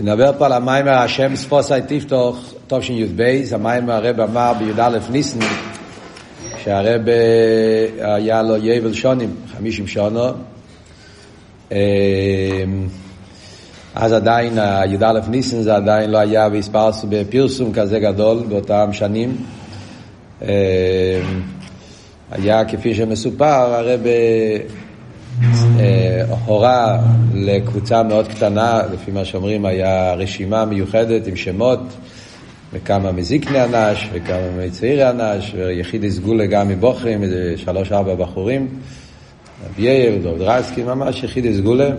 נדבר פה על המיימר השם ספוסי תפתוך תשי"ב, המיימר הרב אמר בי"א ניסן, שהרב היה לו יבל שונים, חמישים שונו. אז עדיין י"א ניסן זה עדיין לא היה והספרסו בפרסום כזה גדול באותם שנים. היה כפי שמסופר, הרב הורה לקבוצה מאוד קטנה, לפי מה שאומרים, היה רשימה מיוחדת עם שמות, וכמה מזיקני אנש, וכמה מצעירי אנש, ויחידי סגולה גם מבוכרים, איזה שלוש-ארבע בחורים, רב יאיר, דוד רסקי, ממש יחידי סגולה,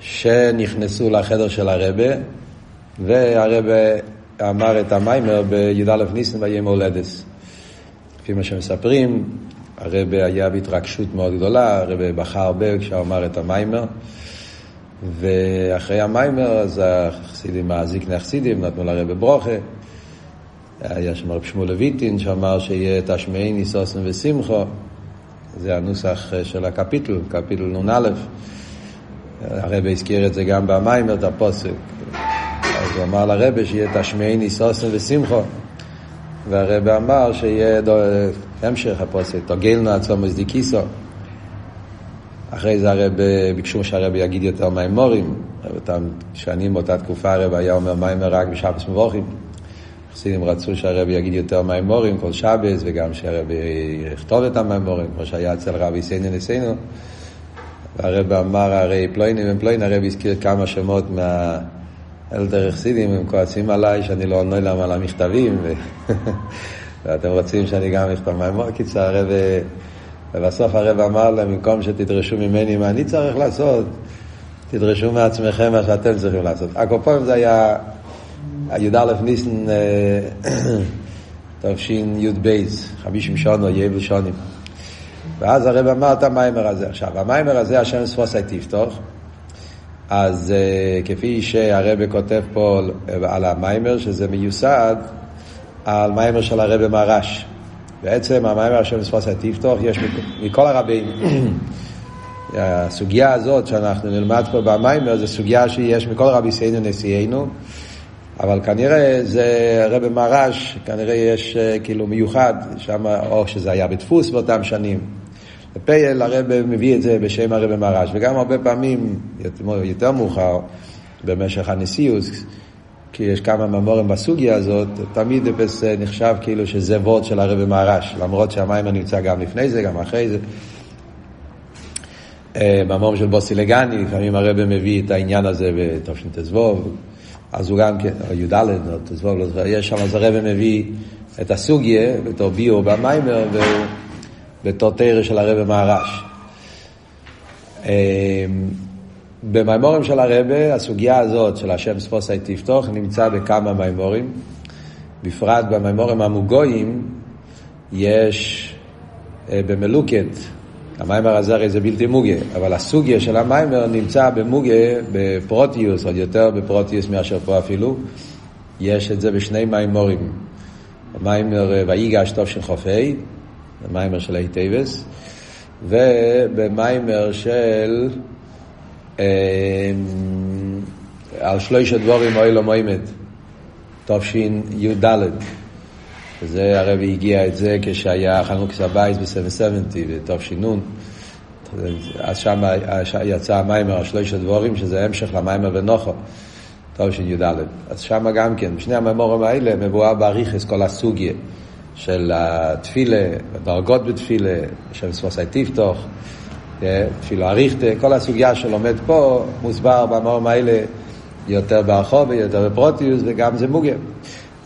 שנכנסו לחדר של הרבה, והרבה אמר את המיימר בי"א ניסן ויהיה מולדס. לפי מה שמספרים, הרבה היה בהתרגשות מאוד גדולה, הרבה בכה הרבה כשהוא אמר את המיימר, ואחרי המיימר אז החסידים, הזיקני החסידים, נתנו לרבה ברוכה. היה שם רב שמואל לויטין שאמר שיהיה תשמעי ניסוסן ושמחו, זה הנוסח של הקפיטל, קפיטל נ"א. הרבה הזכיר את זה גם במיימר, את הפוסק. אז הוא אמר לרבה שיהיה תשמעי ניסוסן ושמחו. והרב אמר שיהיה דו, המשך הפוסק, תוגלנו עצומוס דיקיסו. אחרי זה הרב ביקשו שהרב יגיד יותר מימורים. אותם שנים באותה תקופה הרב היה אומר מיימר רק בשבס מבוכים. חסידים רצו שהרב יגיד יותר מימורים כל שבס, וגם שהרב יכתוב את המימורים, כמו שהיה אצל רבי סיינו ניסינו. והרב אמר הרי פלוינים הם פלוין, הרב הזכיר כמה שמות מה... אלדר חסידים, הם כועסים עליי שאני לא עונה להם על המכתבים, ו... ואתם רוצים שאני גם אכתוב מהמור. קיצר, הרב... ובסוף הרב אמר להם, במקום שתדרשו ממני מה אני צריך לעשות, תדרשו מעצמכם מה שאתם צריכים לעשות. הקופונים זה היה י"א ניסן תשי"ב, חמישים שונו, יבל שונים. ואז הרב אמר את המיימר הזה. עכשיו, המיימר הזה, השם ספוסי תפתוח. אז uh, כפי שהרבא כותב פה על המיימר, שזה מיוסד על מיימר של הרבא מרש. בעצם המיימר השם ספוס תפתוח יש מכל הרבים. הסוגיה הזאת שאנחנו נלמד פה במיימר זו סוגיה שיש מכל רבי סיינו נשיאנו, אבל כנראה זה רבי מרש, כנראה יש uh, כאילו מיוחד, שם, או שזה היה בדפוס באותם שנים. בפייל הרב מביא את זה בשם הרב מרש, וגם הרבה פעמים, יותר מאוחר, במשך הנשיאוס, כי יש כמה ממורים בסוגיה הזאת, תמיד נחשב כאילו שזה וורד של הרב מרש, למרות שהמים נמצא גם לפני זה, גם אחרי זה. ממור של בוסי לגני, לפעמים הרב מביא את העניין הזה בתש"טזבוב, אז הוא גם כן, י"ד, תזבוב, יש שם, אז הרב מביא את הסוגיה בתור ביור במיימר, והוא... בתור תרא של הרב מהרש. במימורים של הרבה, הסוגיה הזאת של השם ספוסי תפתוח נמצא בכמה מימורים. בפרט במימורים המוגויים יש במלוקת, המיימר הזה הרי זה בלתי מוגה, אבל הסוגיה של המיימר נמצא במוגה, בפרוטיוס, עוד יותר בפרוטיוס מאשר פה אפילו. יש את זה בשני מאמרים. המאמר ויגש של חופי, במאמר של ה' טבת, ובמאמר של אה, על שלושה דברים העולם עומד, תשי"ד. וזה הרבי הגיה את זה כשהיה חנוכת הבית ב-770 בתש"ן. אז שם יצא המאמר על שלושה דברים, שזה המשך למאמר ונחה, תשי"ד. אז שם גם כן, בשני המיימורים האלה מבואר באריכס כל הסוגיה. של התפילה, הדרגות בתפילה, שם ספוסי תפתוח, תפילה אריכתה, כל הסוגיה שלומד פה מוסבר במורים האלה יותר ברחוב ויותר בפרוטיוס וגם זה מוגר.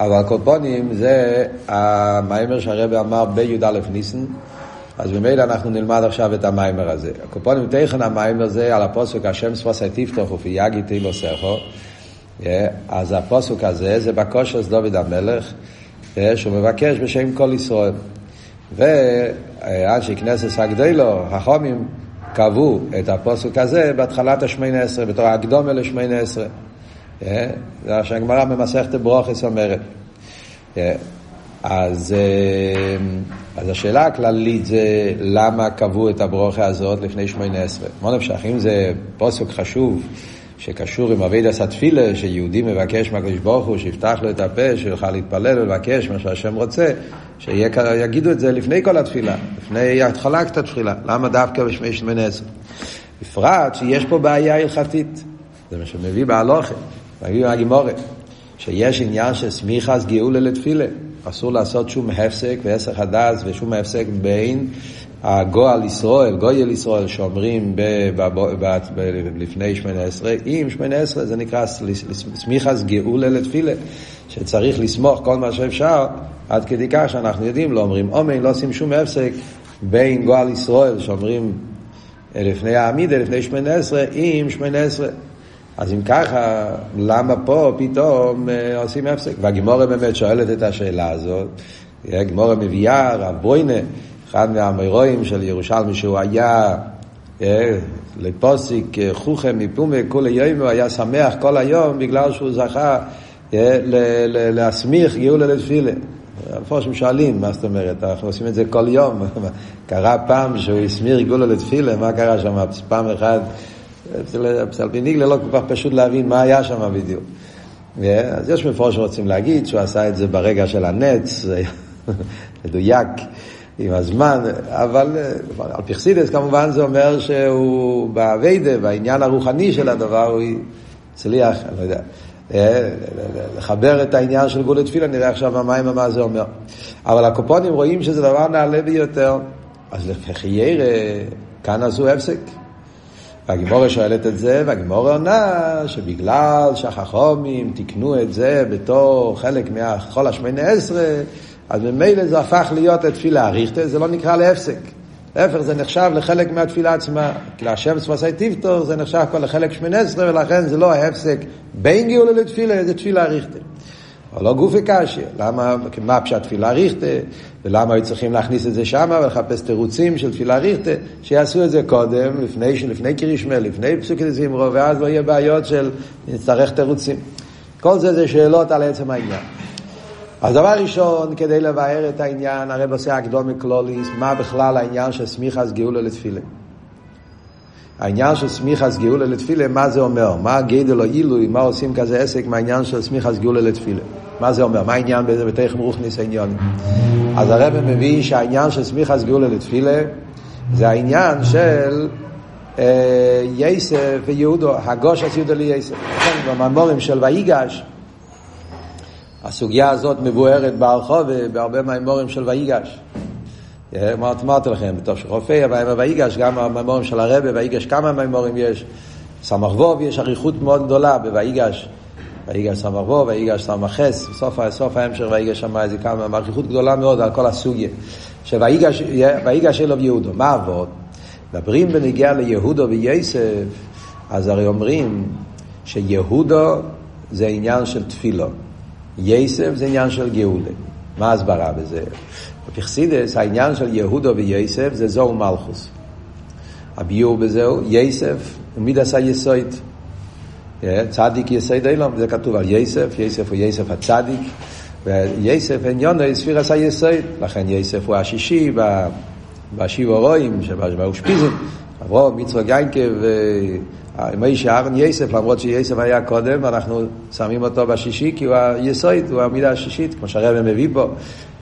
אבל הקופונים זה המיימר שהרבא אמר בי"א ניסן, אז ממילא אנחנו נלמד עכשיו את המיימר הזה. הקופונים תכן המיימר זה על הפוסק השם ספוסי תפתוח ופי יגי תילו סכו. אז הפוסק הזה זה בקושס דוד המלך. שהוא מבקש בשם כל ישראל. ואנשי כנסת הגדלו, החומים, קבעו את הפוסק הזה בהתחלת השמונה עשרה, בתור הקדומה לשמונה עשרה. זה מה שהגמרא במסכת ברוכס אומרת. אז, אז השאלה הכללית זה למה קבעו את הברוכה הזאת לפני שמונה עשרה. מה נפשך, אם זה פוסק חשוב שקשור עם אבידס התפילה, שיהודי מבקש מהקדוש ברוך הוא שיפתח לו את הפה, שיוכל להתפלל ולבקש מה שהשם רוצה, שיגידו את זה לפני כל התפילה, לפני התחלת התפילה. למה דווקא בשמי שמונה עשרה? בפרט שיש פה בעיה הלכתית. זה מה שמביא בהלוכת, מביא מהגימורת, שיש עניין של סמיכס גאולה לתפילה. אסור לעשות שום הפסק ועסק הדס ושום הפסק בין הגועל ישראל, גויל ישראל, שאומרים לפני שמונה עשרה, עם שמונה עשרה זה נקרא סמיכס גאולה לתפילה, שצריך לסמוך כל מה שאפשר, עד כדי כך שאנחנו יודעים, לא אומרים אומן, לא עושים שום הפסק בין גועל ישראל, שאומרים לפני העמידה, לפני שמונה עשרה, עם שמונה עשרה. אז אם ככה, למה פה פתאום אה, עושים הפסק? והגימורה באמת שואלת את השאלה הזאת. הגימורה מביאה, רב בוינה, אחד מהאמירואים של ירושלמי, שהוא היה אה, לפוסיק אה, חוכם מפומה כולי יום, הוא היה שמח כל היום בגלל שהוא זכה להסמיך גאולה לתפילה. המפורשים שואלים, מה זאת אומרת, אנחנו עושים את זה כל יום. קרה פעם שהוא הסמיר גאולה לתפילה, מה קרה שם? פעם אחת אצל פיניגלה לא כל כך פשוט להבין מה היה שם בדיוק. אז יש מפורש שרוצים להגיד שהוא עשה את זה ברגע של הנץ, מדויק עם הזמן, אבל על פרסידס כמובן זה אומר שהוא באביידה, בעניין הרוחני של הדבר, הוא הצליח, אני לא יודע, לחבר את העניין של גאולת תפילה, נראה עכשיו במים מה זה אומר. אבל הקופונים רואים שזה דבר נעלה ביותר, אז לפי ירא, כאן עשו הפסק. והגימורה שואלת את זה, והגימורה עונה שבגלל שהחכומים תיקנו את זה בתור חלק מהחול השמונה עשרה, אז ממילא זה הפך להיות תפילה אריכתא, זה לא נקרא להפסק. להפך, זה נחשב לחלק מהתפילה עצמה. כי להשם ספסי טיפטור זה נחשב כבר לחלק שמונה עשרה, ולכן זה לא ההפסק בין גאולה לתפילה, זה תפילה אריכתא. אבל לא גופי קשיא. למה, מה פשט תפילה ריכטה, ולמה היו צריכים להכניס את זה שם ולחפש תירוצים של תפילה ריכטה, שיעשו את זה קודם, לפני, לפני קרישמל, לפני פסוקי זמרו, ואז לא יהיה בעיות של נצטרך תירוצים. כל זה זה שאלות על עצם העניין. אז דבר ראשון, כדי לבאר את העניין, הרב עושה הקדמה כללית, מה בכלל העניין של סמיכת גאולה לתפילה. העניין של סמיכת גאולה לתפילה, מה זה אומר? מה גודל העילוי, מה עושים כזה עסק מהעניין של סמיכת גאולה לתפילה? מה זה אומר? מה העניין בזה בתוכן רוחניות העניינים? אז הרב מביא שהעניין של סמיכת גאולה לתפילה זה העניין של אה, יוסף ויהודה, הגשת יהודה ליוסף. לכן במאמרים של ויגש, הסוגיה הזאת מבוארת בהרחוב בהרבה מהאמורים של ויגש. אמרתי לכם, בתור שרופא, ויגש, גם המאמורים של הרבה, ויגש כמה מאמורים יש. סמ"ך ווב יש אריכות מאוד גדולה בויגש. ויגש סמ"ך ווב, ויגש סמ"ך חס, סוף, ההמשך ויגש שם איזה כמה, אריכות גדולה מאוד על כל הסוגיה. שויגש אלוב יהודו, מה אבות? מדברים בנגיע ליהודו וייסף, אז הרי אומרים שיהודו זה עניין של תפילו, ייסף זה עניין של גאולה. מה ההסברה בזה? בפרסידס העניין של יהודו וייסף זה זו מלכוס. הביור בזהו, ייסף, מידס היסויד. צדיק יסייד אילום, זה כתוב על ייסף, ייסף הוא ייסף הצדיק, וייסף עניונו ספירס היסויד, לכן ייסף הוא השישי בשיב הרואים, שבאושפיזם, אברום, מצווה גיינקה ומוישה אהרן ייסף, למרות שייסף היה קודם, אנחנו שמים אותו בשישי, כי הוא היסויד, הוא המידה השישית, כמו שהרבא מביא פה.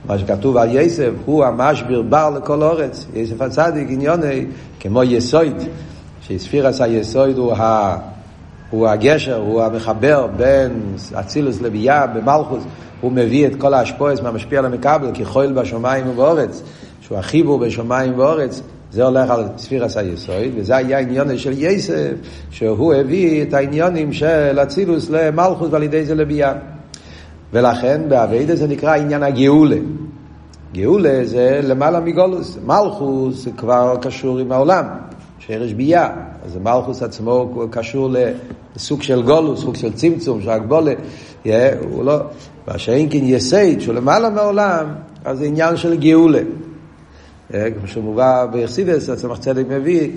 מה שכתוב על יסף, הוא המשביר בר לכל אורץ. יסף הצדיק עניוני, כמו יסויד, שספירס היסויד הוא, ה, הוא הגשר, הוא המחבר בין אצילוס לביאה במלכוס, הוא מביא את כל האשפויס מהמשפיע על המקבל, כחול בשמיים ובאורץ, שהוא החיבור בשמיים ובאורץ, זה הולך על ספירס היסויד, וזה היה עניון של יסף, שהוא הביא את העניונים של אצילוס למלכוס ועל ידי זה לביאה. ולכן באביידה זה נקרא עניין הגאולה. גאולה זה למעלה מגולוס. מלכוס כבר קשור עם העולם, שרש בייה. אז מלכוס עצמו קשור לסוג של גולוס, סוג של צמצום, של הגבולה. הוא לא... מה שאין כן יסייד, שהוא למעלה מהעולם, אז זה עניין של גאולה. כמו שמובא ביחסידס, הצמח צדק מביא,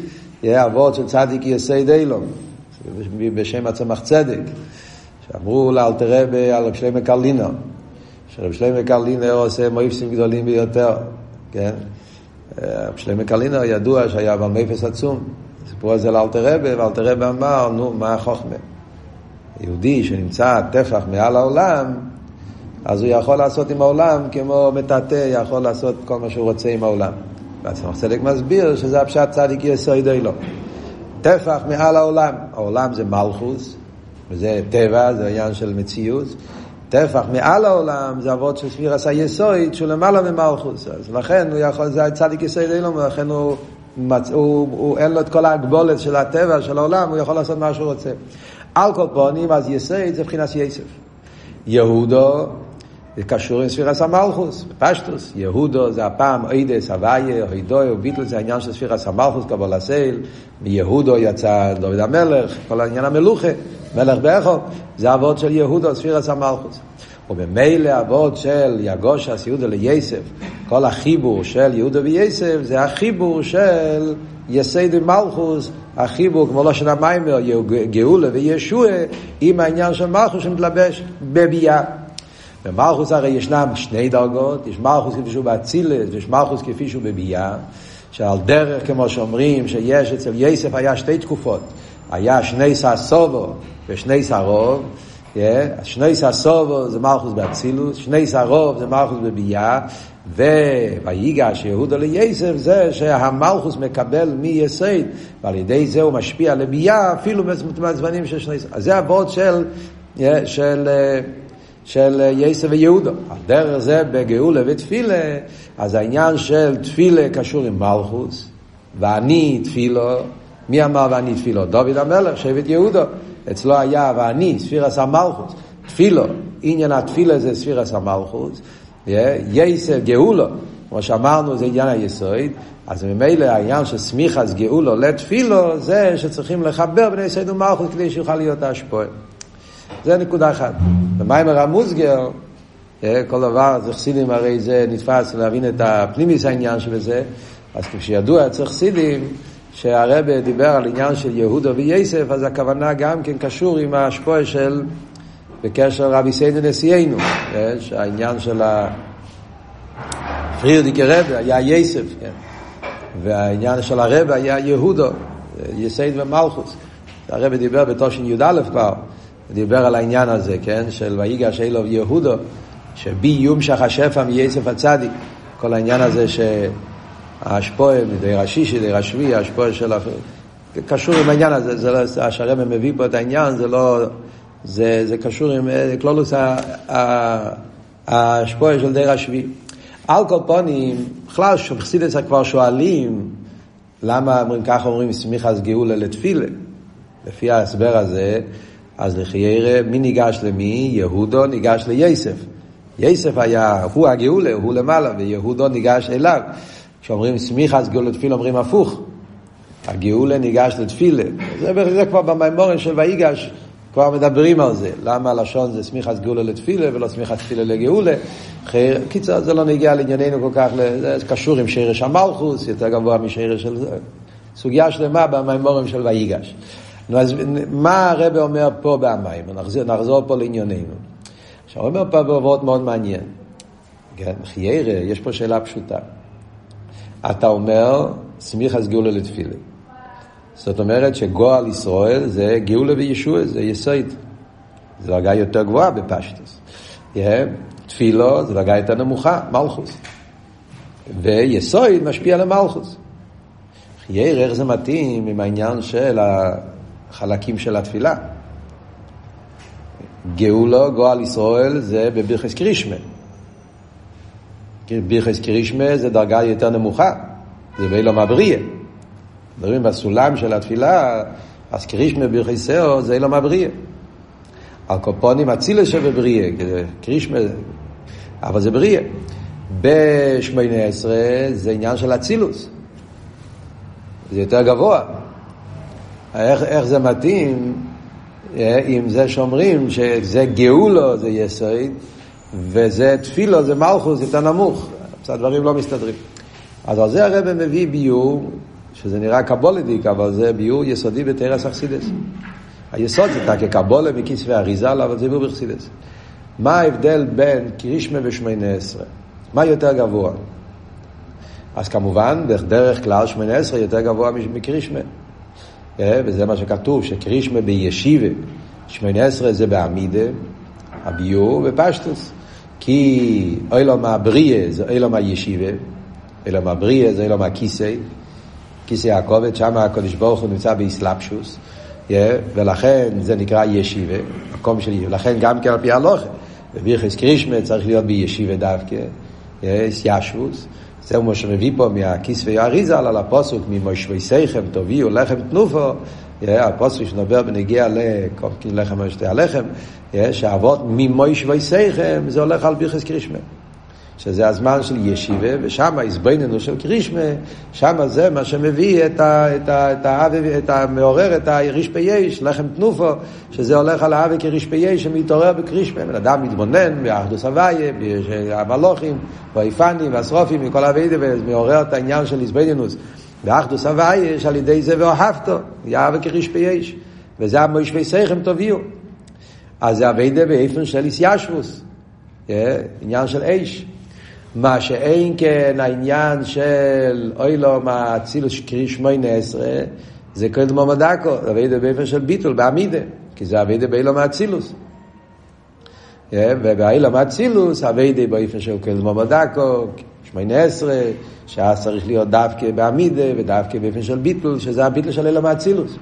אבות של צדיק יסייד אילום, בשם הצמח צדק. שאמרו לאלתר רבי על רב שלמה קרלינו, שרב שלמה קרלינו עושה מויפסים גדולים ביותר, כן? רב שלמה קרלינו ידוע שהיה בעל מפס עצום. סיפרו על זה לאלתר רבי, ואלתר רבי אמר, נו, מה החוכמה? יהודי שנמצא טפח מעל העולם, אז הוא יכול לעשות עם העולם כמו מטאטא, יכול לעשות כל מה שהוא רוצה עם העולם. והצמח צדק מסביר שזה הפשט צדיק יסוד אלו. טפח מעל העולם, העולם זה מלכוס, וזה טבע, זה עניין של מציאות. טפח מעל העולם זה אבות של סביר עשה יסוד שהוא למעלה ממלכוס. אז לכן הוא יכול, זה צדיק יסוד אלו, ולכן הוא, מצ... הוא, הוא, אין לו את כל ההגבולת של הטבע, של העולם, הוא יכול לעשות מה שהוא רוצה. על כל פונים, אז יסוד זה מבחינת יסף. יהודו זה קשור עם ספירס המלכוס, פשטוס. יהודו זה הפעם אידס, הוויה, הידוי וביטל, זה העניין של ספירס המלכוס, קבול הסייל. מיהודו יצא דוד המלך, כל העניין המלוכה, מלך באכו. זה אבות של יהודו, ספירס המלכוס. ובמילא אבות של יגושס, יהודה לייסף, כל החיבור של יהודה וייסף, זה החיבור של יסד מלכוס, החיבור, כמו לא של המיימר, גאולה וישוע, עם העניין של מלכוס שמתלבש בביאה. במלכוס הרי ישנם שני דרגות, יש מלכוס כפי שהוא באצילס, ויש מלכוס כפי שהוא בביאה, שעל דרך, כמו שאומרים, שיש אצל יסף היה שתי תקופות, היה שני ססובו ושני סרוב, yeah, שני ססובו זה מלכוס באצילוס, שני סרוב זה מלכוס בביאה, ויגש יהודה ליסף זה שהמלכוס מקבל מיסד, ועל ידי זה הוא משפיע לביאה, אפילו בזמנים של שני סרוב. אז זה הוורד של, של, של של יסף ויהודו. על דרך זה בגאולה ותפילה, אז העניין של תפילה קשור עם מלכוס, ואני תפילו, מי אמר ואני תפילו? דוד המלך, שבט יהודו. אצלו היה ואני, ספירס המלכוס. תפילו, עניין התפילה זה ספירס המלכוס. יסף גאולו, כמו שאמרנו, זה עניין היסוד. אז ממילא העניין של סמיכס גאולו לתפילו, זה שצריכים לחבר בני יסוד ומלכוס כדי שיוכל להיות ההשפועה. זה נקודה אחת. במיימר המוסגר, אה, כל דבר, חסידים הרי זה נתפס להבין את הפנימיס העניין שבזה, אז כשידוע אצל חסידים, שהרבה דיבר על עניין של יהודה וייסף, אז הכוונה גם כן קשור עם ההשפועה של, בקשר רבי סיידו נשיאנו, אה, שהעניין של הפרירדיקי רבה היה ייסף, כן? והעניין של הרבה היה יהודו, יסייד ומלכוס. הרב דיבר בתושן י"א כבר, דיבר על העניין הזה, כן? של ויגש אלוב יהודו, שבי יומשך השפע מייסף הצדיק. כל העניין הזה שהאשפועה מדי רשישי, די רשבי, האשפועה של... קשור עם העניין הזה, זה לא, השרם מביא פה את העניין, זה לא... זה, זה קשור עם כלולוס האשפועה של די רשבי. על כל פונים, בכלל, חסידס כבר שואלים, למה אומרים ככה אומרים סמיכס גאולה לתפילה? לפי ההסבר הזה, אז לחיירה, מי ניגש למי? יהודו ניגש לייסף. יסף היה, הוא הגאולה, הוא למעלה, ויהודו ניגש אליו. כשאומרים סמיכס גאולה תפילה אומרים הפוך. הגאולה ניגש לתפילה. זה, זה כבר במימורים של ויגש, כבר מדברים על זה. למה הלשון זה סמיכס גאולה לתפילה ולא סמיכס תפילה לגאולה. קיצר, זה לא נגיע לענייננו כל כך, זה קשור עם שרש המלכוס, יותר גבוה משרש של זה. סוגיה שלמה במימורים של ויגש. נו, אז מה הרב אומר פה במים? נחזור, נחזור פה לענייננו. עכשיו, הוא אומר פה בעבוד מאוד מעניין. כן, חיירה, יש פה שאלה פשוטה. אתה אומר, סמיכס גאולה לתפילה. זאת אומרת שגועל ישראל זה גאולה וישוע, זה יסוד. זו דרגה יותר גבוהה בפשטוס. Yeah, תפילו זו דרגה יותר נמוכה, מלכוס. ויסוד משפיע על המלכוס. חייר, איך זה מתאים עם העניין של החלקים של התפילה. גאולו, גועל ישראל, זה בבירכס קרישמה. בירכס קרישמה זה דרגה יותר נמוכה, זה באילום הבריא. מדברים בסולם של התפילה, אז קרישמה בירכס סאו זה אילום הבריא. על קופונים אצילס שבבריא, קרישמה, אבל זה בריא. בשמונה עשרה זה עניין של אצילוס. זה יותר גבוה. איך, איך זה מתאים עם זה שאומרים שזה גאולו זה יסוד וזה תפילו זה מלכוס יותר נמוך. הדברים לא מסתדרים. אז על זה הרב מביא ביור, שזה נראה קבולדיק, אבל זה ביור יסודי בתרס אכסידס. היסוד זה תקה קבולה מכספי אריזל, אבל זה ביור באכסידס. מה ההבדל בין קרישמה ושמונה עשרה? מה יותר גבוה? אז כמובן, דרך כלל שמונה עשרה יותר גבוה מקרישמה. אה, וזה מה שכתוב, שקרישמה בישיבה, שמונה עשרה זה בעמידה, הביור ופשטוס. כי אילום הבריאה זה אילום הישיבה, אילום הבריאה זה אילום הכיסא, כיסא הכובד, שם הקדוש ברוך הוא נמצא באסלאפשוס, yeah, ולכן זה נקרא ישיבה, מקום של ישיבה, ולכן גם כן על פי הלוכה, בבירכס קרישמה צריך להיות בישיבה דווקא, yeah, זה מה שמביא פה מהכיסא האריזה על הפוסוק, ממושבי סייכם תביאו לחם תנופו, הפוסק שנדבר בנגיע לקומקין לחם ושתי הלחם, שהאבות ממויש וייסייכם זה הולך על בירכס קרישמה. שזה הזמן של ישיבה, ושם ההזבננו של קרישמה, שם זה מה שמביא את, ה, את, ה, את, ה, את המעורר, את הריש פייש, לחם תנופו, שזה הולך על האבי כריש פייש שמתעורר בקרישמה. בן אדם מתבונן באחדוס הוויה, המלוכים, והאיפנים, והשרופים, מכל אבידה, ומעורר את העניין של הזבנינוס. באחדוס הוויה יש על ידי זה ואהבתו, יאהב כריש פייש. וזה המויש סייכם תביאו. אז זה אבידה באיפן של איסיישבוס, עניין של אש. מה שאין כן העניין של אוי לו מה אצילוס קרי שמונה עשרה, זה דמו מדקו, זה אבידה באיפן של ביטול, בעמידה, כי זה אבידה באילו מאצילוס. ובאילו מאצילוס, אבידה באיפן של כל דמו מדקו, שמונה עשרה, שאז צריך להיות דווקא בעמידה ודווקא באופן של ביטל, שזה הביטל של אלה מאצילוס.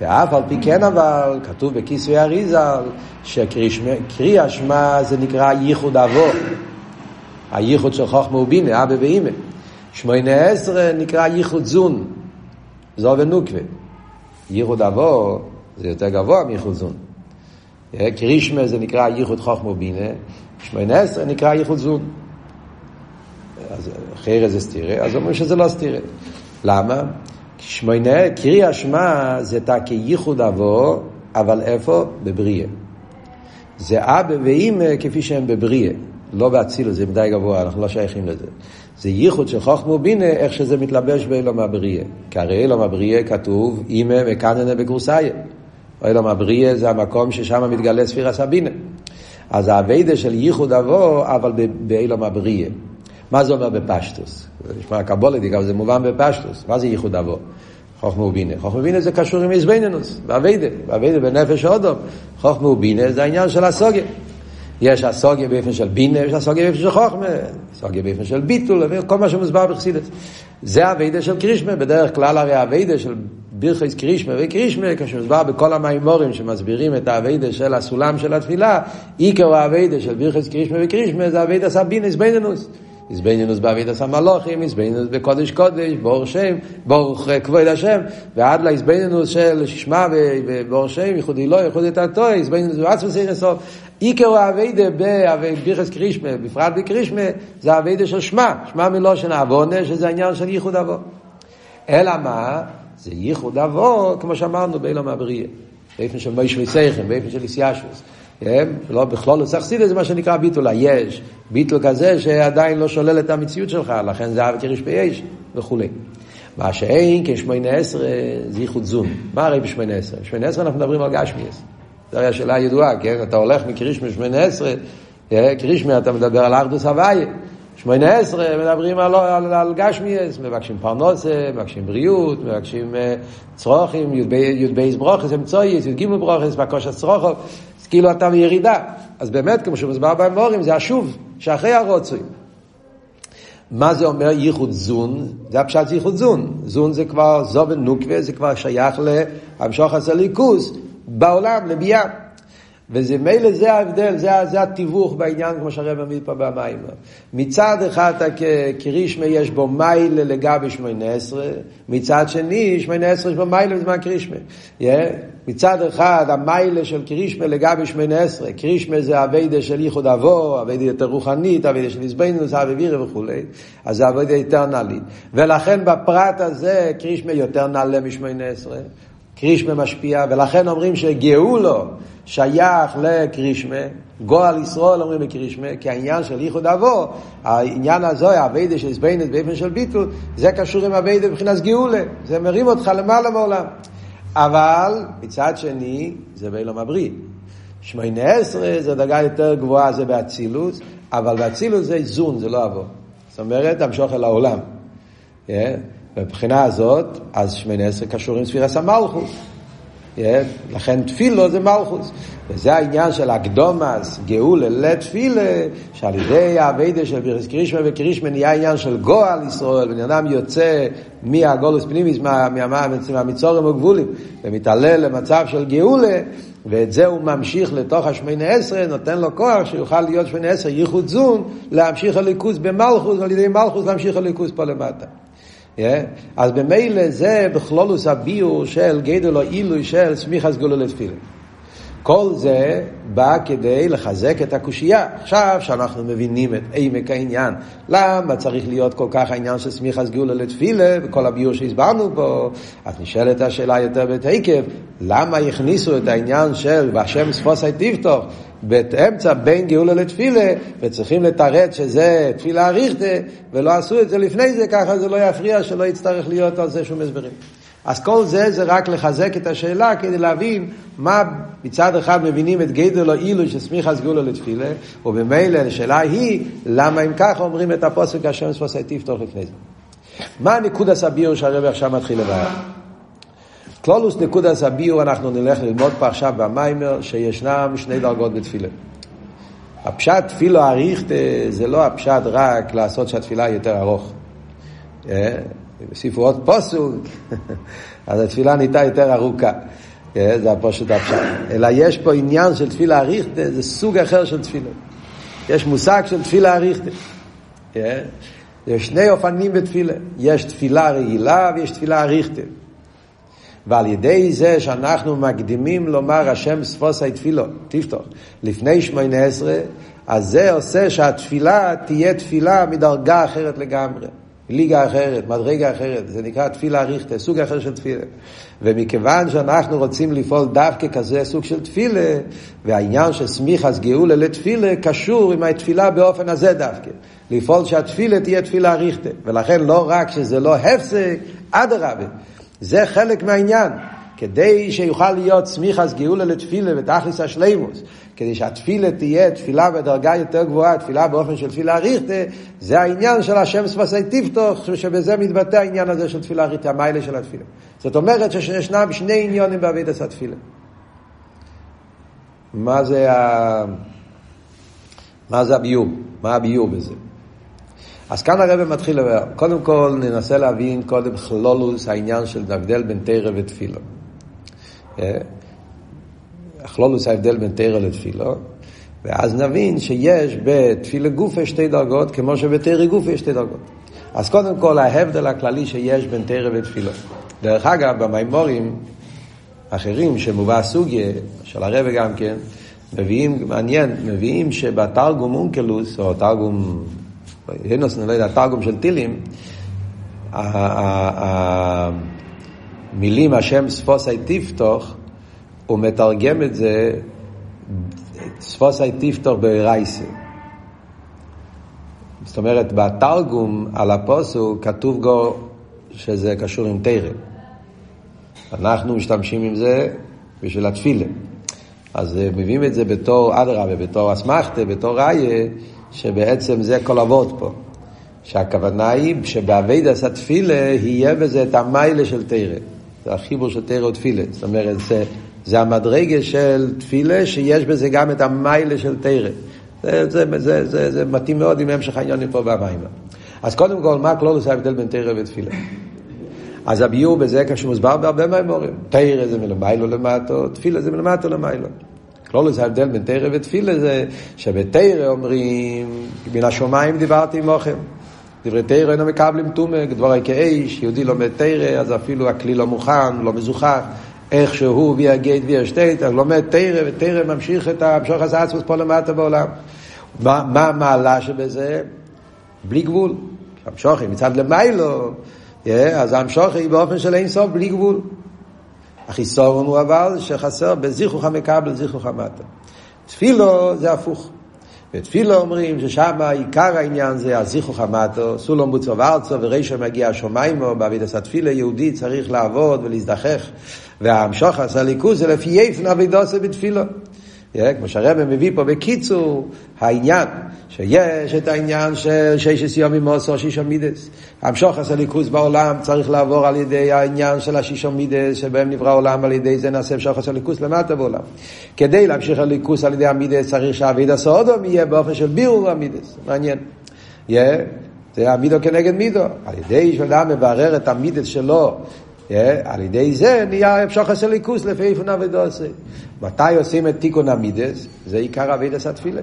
ואף על פי כן אבל, כתוב בכיסוי אריזל, שקרי השמה זה נקרא ייחוד אבו. הייחוד של חוכמה ובינה, אבא ואימא. שמונה עשרה נקרא ייחוד זון, זו ונוקווה. ייחוד אבו זה יותר גבוה מייחוד זון. קרישמה זה נקרא ייחוד חוכמה ובינה, שמונה עשרה נקרא ייחוד זון. אז אחרי זה סתירה, אז אומרים שזה לא סתירה. למה? שמונה, קרי השמה זה תא כייחוד אבו, אבל איפה? בבריאה. זה אבא ואימא כפי שהם בבריאה, לא באצילו, זה מדי גבוה, אנחנו לא שייכים לזה. זה ייחוד של חוכמה ובינה, איך שזה מתלבש באילום הבריאה. כי הרי אילום הבריאה כתוב, אימא וקננה בגרוסאיה. אילום הבריאה זה המקום ששם מתגלה ספירה סבינה. אז האביידה של ייחוד אבו, אבל באילום הבריאה. מה זה אומר בפשטוס? זה נשמע קבולתי, אבל זה מובן בפשטוס. מה זה ייחוד אבו? חוכמה ובינה. חוכמה ובינה זה קשור עם איזבנינוס, באביידה, באביידה בנפש אודום. חוכמה ובינה זה העניין של הסוגיה. יש הסוגיה באופן של בינה, יש הסוגיה באופן של חוכמה, הסוגיה באופן של ביטול, כל מה שמוסבר בחסידת. זה הווידה של קרישמה, בדרך כלל הרי הווידה של בירכס קרישמה וקרישמה, כשמוסבר בכל המימורים שמסבירים את הווידה של הסולם של התפילה, עיקר הווידה של בירכס קרישמה וקרישמה זה הווידה סבינס ביננוס. איזבנינוס בעבידת המלוכים, איזבנינוס בקודש קודש, בור שם, בור כבוד השם, ועד לאיזבנינוס של ששמה ובור שם, ייחודי לא, ייחודי תתו, איזבנינוס בעצמו סיר. עיקר האביידה בבירכס קרישמה, בפרט בקרישמה, זה האביידה של שמה, שמה מלושן עוונה, שזה העניין של ייחוד אבו. אלא מה? זה ייחוד אבו, כמו שאמרנו, באילום הבריאה. באופן של מויש וסייכם, באופן של איסיאשוס. לא בכלול צריך זה מה שנקרא ביטול היש, ביטול כזה שעדיין לא שולל את המציאות שלך, לכן זה אבי כריש ביש וכולי. מה שאין כשמונה עשרה זה ייחוד זון. מה הרי בשמונה עשרה? בשמונה עשרה אנחנו מדברים על גשמיאס. זו הרי השאלה הידועה, כן? אתה הולך מקרישמי שמונה עשרה, קרישמי אתה מדבר על ארדוס הוויה. שמונה עשרה מדברים על, על, על גשמיאס, מבקשים פרנוסה, מבקשים בריאות, מבקשים uh, צרוכים, י"ב ברוכס, אמצויס, י"ג ברוכס, בקוש הצרוכו, אז כאילו אתה בירידה. אז באמת, כמו שמוסבר באמורים, זה השוב, שאחרי הרוצוי. מה זה אומר ייחוד זון? זה הפשט ייחוד זון. זון זה כבר זובן נוקווה, זה כבר שייך להמשוך הסליקוס בעולם, לביאה. וזה מילא זה ההבדל, זה, זה התיווך בעניין, כמו שהרב מביא פה במים. מצד אחד הקרישמה יש בו מיילה לגבי שמונה עשרה, מצד שני שמונה עשרה יש בו מיילה בזמן קרישמה. Yeah. מצד אחד המיילה של קרישמה לגבי שמונה עשרה, קרישמה זה אביידה של ייחוד אבו, אביידה יותר רוחנית, אביידה של עזבנינוס, אביבירה וכולי, אז זה אביידה יותר נעלית. ולכן בפרט הזה קרישמה יותר נעלה משמונה עשרה. קרישמה משפיע, ולכן אומרים שגאולו שייך לקרישמה, גועל ישראל אומרים בקרישמה, כי העניין של ייחוד אבו, העניין הזה, הווידה של עזבנת באופן של ביטול, זה קשור עם הווידה מבחינת גאולה, זה מרים אותך למעלה מעולם. אבל מצד שני, זה באילום הבריא. שמונה עשרה זה דרגה יותר גבוהה, זה באצילות, אבל באצילות זה איזון, זה לא אבו. זאת אומרת, המשוך אל העולם. Yeah. מבחינה הזאת, אז שמונה עשרה קשור עם ספירס המלכות. לכן תפילו זה מלכוס. וזה העניין של הקדומס, גאולה לתפילה, שעל ידי האביידה של בירס קרישמה וקרישמה נהיה עניין של גועל ישראל, בן אדם יוצא מהגולוס פנימיס, מהמצורים הגבולים, ומתעלה למצב של גאולה, ואת זה הוא ממשיך לתוך השמונה עשרה, נותן לו כוח שיוכל להיות שמונה עשרה, ייחוד זון, להמשיך הליכוז במלכוס, ועל ידי מלכוס להמשיך הליכוז פה למטה. אז במילא זה בכלולוס הביור של גדול או עילוי של סמיך סגולו לתפילה. כל זה בא כדי לחזק את הקושייה. עכשיו שאנחנו מבינים את עמק העניין, למה צריך להיות כל כך העניין של סמיך סגולו לתפילה, וכל הביור שהסברנו פה, אז נשאלת השאלה יותר בתקף, למה הכניסו את העניין של והשם ספוסי תפתוח באמצע בין גאולה לתפילה, וצריכים לתרץ שזה תפילה אריכתה, ולא עשו את זה לפני זה, ככה זה לא יפריע, שלא יצטרך להיות על זה שום הסברים. אז כל זה זה רק לחזק את השאלה כדי להבין מה מצד אחד מבינים את גדל או אילו שסמיך סגולה לתפילה, ובמילא השאלה היא למה אם ככה אומרים את הפוסק השם ספוסי תפתוח לפני זה. מה נקוד הסביר שהרבי עכשיו מתחיל לבעיה? כלולוס נקודס הביור, אנחנו נלך ללמוד פה עכשיו במיימר, שישנם שני דרגות בתפילה. הפשט תפילו אריכתה זה לא הפשט רק לעשות שהתפילה יותר ארוך. הוסיפו עוד פוסוק, אז התפילה נהייתה יותר ארוכה. זה הפושט הפשט. אלא יש פה עניין של תפילה אריכתה, זה סוג אחר של תפילה. יש מושג של תפילה אריכתה. יש שני אופנים בתפילה. יש תפילה רגילה ויש תפילה אריכתה. ועל ידי זה שאנחנו מקדימים לומר השם ספוסי תפילו, תפתוח, לפני שמונה עשרה, אז זה עושה שהתפילה תהיה תפילה מדרגה אחרת לגמרי. ליגה אחרת, מדרגה אחרת, זה נקרא תפילה ריכטה, סוג אחר של תפילה. ומכיוון שאנחנו רוצים לפעול דווקא כזה סוג של תפילה, והעניין סמיכס גאולה לתפילה קשור עם התפילה באופן הזה דווקא. לפעול שהתפילה תהיה תפילה ריכטה. ולכן לא רק שזה לא הפסק, אדרבה. זה חלק מהעניין. כדי שיוכל להיות סמיכס גאולה לתפילה ותכלס השלימוס, כדי שהתפילה תהיה תפילה בדרגה יותר גבוהה, תפילה באופן של תפילה ריכטה, זה העניין של השם ספסי תפתוח, שבזה מתבטא העניין הזה של תפילה ריכטה, המיילה של התפילה. זאת אומרת שישנם שני עניונים בעבידת התפילה. מה זה, ה... מה זה הביור? מה הביור בזה? אז כאן הרב מתחיל לדבר. קודם כל ננסה להבין קודם כלולוס העניין של ההבדל בין תרא ותפילו. כלולוס ההבדל בין תרא לתפילו, ואז נבין שיש בתפילה גופה שתי דרגות, כמו שבתרא גופה יש שתי דרגות. אז קודם כל ההבדל הכללי שיש בין תרא ותפילו. דרך אגב, במימורים אחרים שמובא סוגיה, של הרב גם כן, מביאים, מעניין, מביאים שבתרגום אונקלוס, או תרגום הינוס, אני לא יודע, תרגום של טילים, המילים השם ספוסי תפתוח, הוא מתרגם את זה ספוסי תפתוח ברייסי. זאת אומרת, בתרגום על הפוסוק כתוב גו שזה קשור עם תרם. אנחנו משתמשים עם זה בשביל התפילה. אז מביאים את זה בתור אדרבה, בתור אסמכתה, בתור ראיה, שבעצם זה כל אבות פה. שהכוונה היא שבאביידס התפילה יהיה בזה את המיילה של תרא. החיבור של תרא ותפילה. זאת אומרת, זה, זה המדרגה של תפילה שיש בזה גם את המיילה של תרא. זה, זה, זה, זה, זה, מתאים מאוד עם המשך העניונים פה במים. אז קודם כל, מה כלולוס ההבדל בין תרא ותפילה? אז הביור בזה כשהוא מוסבר בהרבה מהאמורים. תרא זה מלמיילו למטו, תפילה זה מלמטו למיילו. כלולוס ההבדל בין תרא ותפילה זה שבתרא אומרים, מן השמיים דיברתי עמוכם. דברי תרא אינו מקבלים תומק, דברי כאיש, יהודי לומד תרא, אז אפילו הכלי לא מוכן, לא מזוכח, איך שהוא ויה גייט ויה שטייט, אז לומד תרא, ותרא ממשיך את המשוך הזה עצמוס פה למטה בעולם. מה המעלה שבזה? בלי גבול. המשוך היא מצד למיילו, אז המשוך היא באופן של אין סוף, בלי גבול. החיסורון הוא אבל שחסר בזיכוך המקבל, זיכוך המטה. תפילו זה הפוך. בתפילו אומרים ששם עיקר העניין זה הזיכוך המטו, סולום בוצו וארצו ורישו מגיע השומיימו, בעבידת התפילה יהודי צריך לעבוד ולהזדחך, והמשוך עשה ליכוז זה לפי יפן אבידוסה בתפילו. כמו שהרבא מביא פה בקיצור, העניין, שיש את העניין של ששת יומים מוסו שישו מידס. המשוך הסליקוס בעולם צריך לעבור על ידי העניין של השישו מידס, שבהם נברא העולם, על ידי זה נעשה המשוך הסליקוס למטה בעולם. כדי להמשיך הליכוס על ידי המידס צריך שהאביד הסעודום יהיה באופן של בירור המידס. מעניין. Yeah. זה המידו כנגד מידו. על ידי שאדם מברר את המידס שלו על ידי זה נהיה אפשר חסר ליכוס לפי איפון אבידוסי. מתי עושים את תיקון המידס? זה עיקר אבידס התפילה.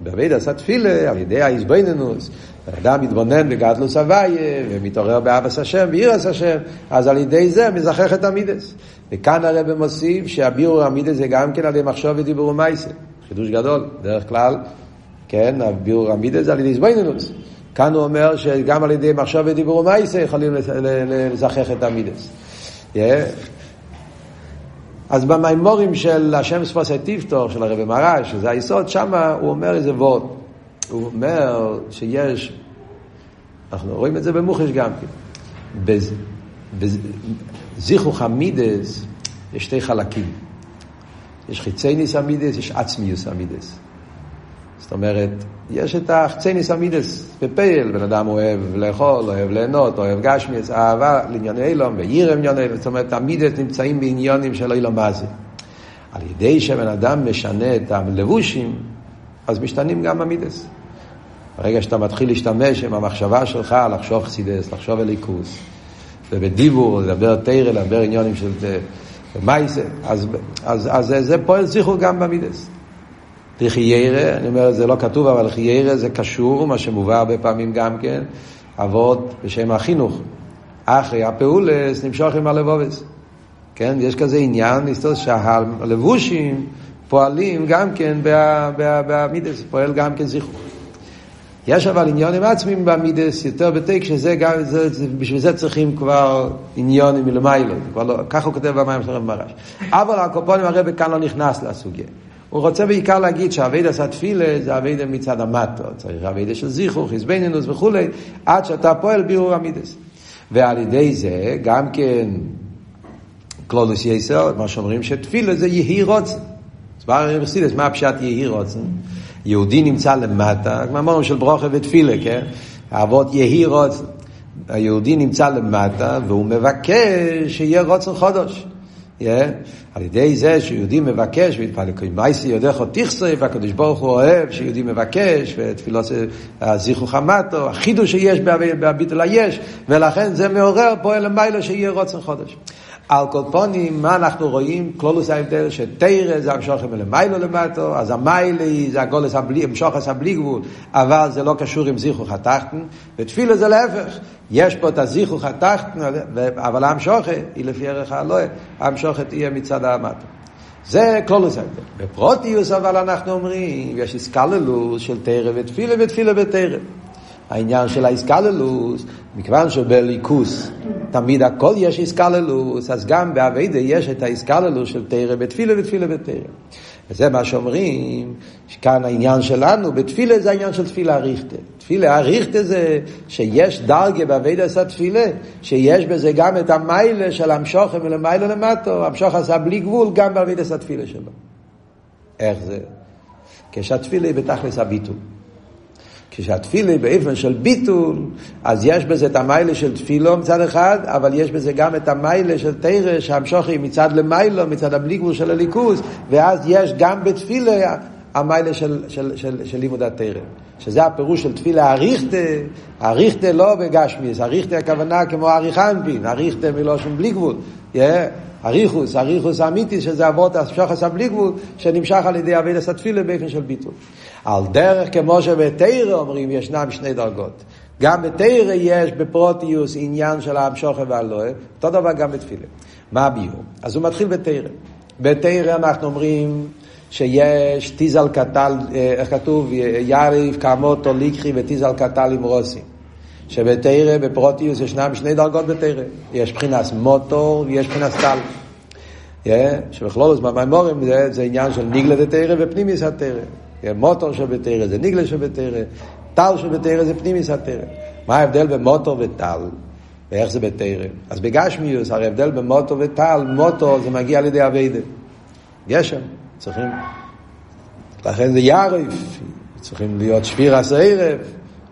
באבידס התפילה, על ידי האיזבנינוס, אדם מתבונן בגדלוס הוויה, ומתעורר באבס השם, באירס השם, אז על ידי זה מזכח את המידס. וכאן הרב מוסיף שהביאור המידס זה גם כן על ידי מחשוב ודיבור ומייסה. חידוש גדול, דרך כלל, כן, הביאור המידס זה על ידי איזבנינוס. כאן הוא אומר שגם על ידי מחשוב ודיבור ומייסה יכולים לזכח את המידס. אז במימורים של השם ספוסי טיפטור, של הרבי מרש, שזה היסוד, שם הוא אומר איזה וורד. הוא אומר שיש, אנחנו רואים את זה במוחש גם כן. בזיכוך המידס יש שתי חלקים. יש חיצי ניס המידס, יש עצמיוס המידס. זאת אומרת, יש את החצניס המידס בפייל, בן אדם אוהב לאכול, אוהב ליהנות, אוהב גשמיס, אהבה לענייני אילום, וירא ענייני אילום, זאת אומרת, המידס נמצאים בעניונים של אילום זה. על ידי שבן אדם משנה את הלבושים, אז משתנים גם המידס. ברגע שאתה מתחיל להשתמש עם המחשבה שלך, לחשוב חסידס, לחשוב אליקוס, ובדיבור, לדבר תרא, לדבר עניונים של מייסה, אז, אז, אז, אז זה פועל זיכור גם במידס. לחיירה, אני אומר, זה לא כתוב, אבל לחיירה זה קשור, מה שמובא הרבה פעמים גם כן, אבות בשם החינוך. אחרי הפעולס נמשוך עם הלבובס. כן, יש כזה עניין, לסתות שהלבושים פועלים גם כן במידס, פועל גם כן זיכרוך. יש אבל עניונים עצמיים במידס יותר בטק, שזה גם, זה, זה, בשביל זה צריכים כבר עניונים מלמיילו, לא, ככה הוא כותב במים של רב מרש. אבל הקופונים הרב כאן לא נכנס לסוגיה. הוא רוצה בעיקר להגיד שהאביידה סטפילה זה אביידה מצד המטו, צריך אביידה של זיכרוך, חזבנינוס וכולי, עד שאתה פועל בירור המידס. ועל ידי זה גם כן קלולוס יסר, מה שאומרים שתפילה זה יהי רוצן. אז מה הפשט יהי רוצן? יהודי נמצא למטה, כמו אמרנו של ברוכה ותפילה, כן? אבות יהי רוצן. היהודי נמצא למטה והוא מבקש שיהיה רוצן חודש. Yeah. על ידי זה שיהודי מבקש, והתפלל מייסי יודך או תכסוי, והקדוש ברוך הוא אוהב שיהודי מבקש, ותפילות זיכרו חמתו, החידוש שיש בביטול היש, ולכן זה מעורר פועל למיילו שיהיה רוצן חודש. על כל פונים, מה אנחנו רואים? כלולוס ההבדל שתרא זה המשוכם מלמיילו למטו, אז המיילי זה הגולס הבלי, המשוכס הבלי גבול, אבל זה לא קשור עם זיכוך התחתן, ותפילה זה להפך, יש פה את הזיכוך התחתן, אבל המשוכת היא לפי ערך האלוהי, המשוכת תהיה מצד המטו. זה כלולוס ההבדל. בפרוטיוס אבל אנחנו אומרים, יש איסקללוס של תרא ותפילה ותפילה ותרא. העניין של האיסקללוס, מכיוון שבליכוס תמיד הכל יש איסקללוס, אז גם באביידה יש את האיסקללוס של תרא בתפילה ותפילה בתרא. וזה מה שאומרים, שכאן העניין שלנו, בתפילה זה העניין של תפילה אריכתה. תפילה אריכתה זה שיש דרגה באביידה עשה תפילה, שיש בזה גם את המיילה של המשוכם ולמיילה למטו, המשוך עשה בלי גבול גם באביידה עשה תפילה שלו. איך זה? כשהתפילה היא בתכלס הביטול. כשהתפילה באופן של ביטול, אז יש בזה את המיילה של תפילו מצד אחד, אבל יש בזה גם את המיילה של תרא, שהמשוכי מצד למיילו, מצד הבלי גבול של הליכוז, ואז יש גם בתפילה המיילה של, של, של, של לימוד התרא. שזה הפירוש של תפילה אריכתה, אריכתה לא בגשמיס, אריכתה הכוונה כמו אריך אנפין, אריכתה מלושן בלי גבול. Yeah. אריכוס, אריכוס אמיתי, שזה אבות השוחס הבלי גבול, שנמשך על ידי אבי התפילה באופן של ביטול. על דרך כמו שבתרא אומרים, ישנם שני דרגות. גם בתרא יש בפרוטיוס עניין של המשוכר והלואה, אותו דבר גם בתפילה. מה הביור? אז הוא מתחיל בתרא. בתרא אנחנו אומרים שיש טיזל קטל, אה, איך כתוב? יריב כמותו ליקחי וטיזל קטל עם רוסים. שבתרא, בפרוטיוס, ישנם שני דרגות בתרא. יש מבחינת מוטור ויש מבחינת טל. שבכלולוס במימורים זה, זה עניין של ניגלה דתרא ופנימיס התרא. מוטור שבתרא זה ניגלה שבתרא, טל שבתרא זה פנימיס התרא. מה ההבדל בין מוטור וטל? ואיך זה בתרא? אז בגשמיוס, הרי ההבדל בין מוטור וטל, מוטור זה מגיע על ידי אביידה. גשם, צריכים לכן זה יערף, צריכים להיות שפיר הסערב,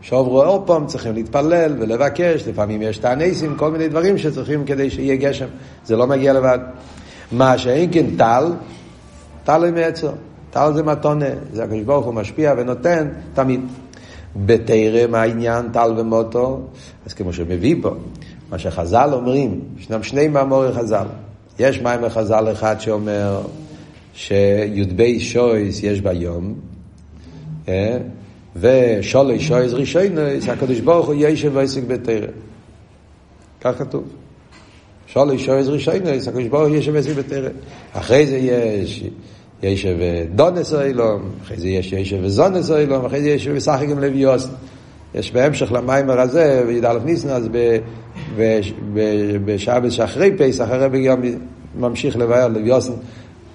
שוברו עוד פעם, צריכים להתפלל ולבקש, לפעמים יש תעניסים, כל מיני דברים שצריכים כדי שיהיה גשם, זה לא מגיע לבד. מה שאין כן טל, טל עם עצר, טל זה מתונה, זה הקדוש ברוך הוא משפיע ונותן תמיד. בתרא מה העניין טל ומוטו, אז כמו שמביא פה, מה שחז"ל אומרים, ישנם שני מאמורי חז"ל. יש מאמר חז"ל אחד שאומר שי"ב שויס יש ביום, אה? ושולי שויס רישיינוס, הקדוש ברוך הוא ישב ועסק בתרא. כך כתוב. שולי שויס רישיינוס, הקדוש ברוך הוא ישב ועסק בתרא. אחרי זה יש ישב דונס אילום, אחרי זה יש ישב וזונס אילום, אחרי זה יש וסחי גם לוי יש בהמשך למיימר הזה, בי"א ניסן, אז בשעה שאחרי פסח, הרבי גם ממשיך לבאר לוי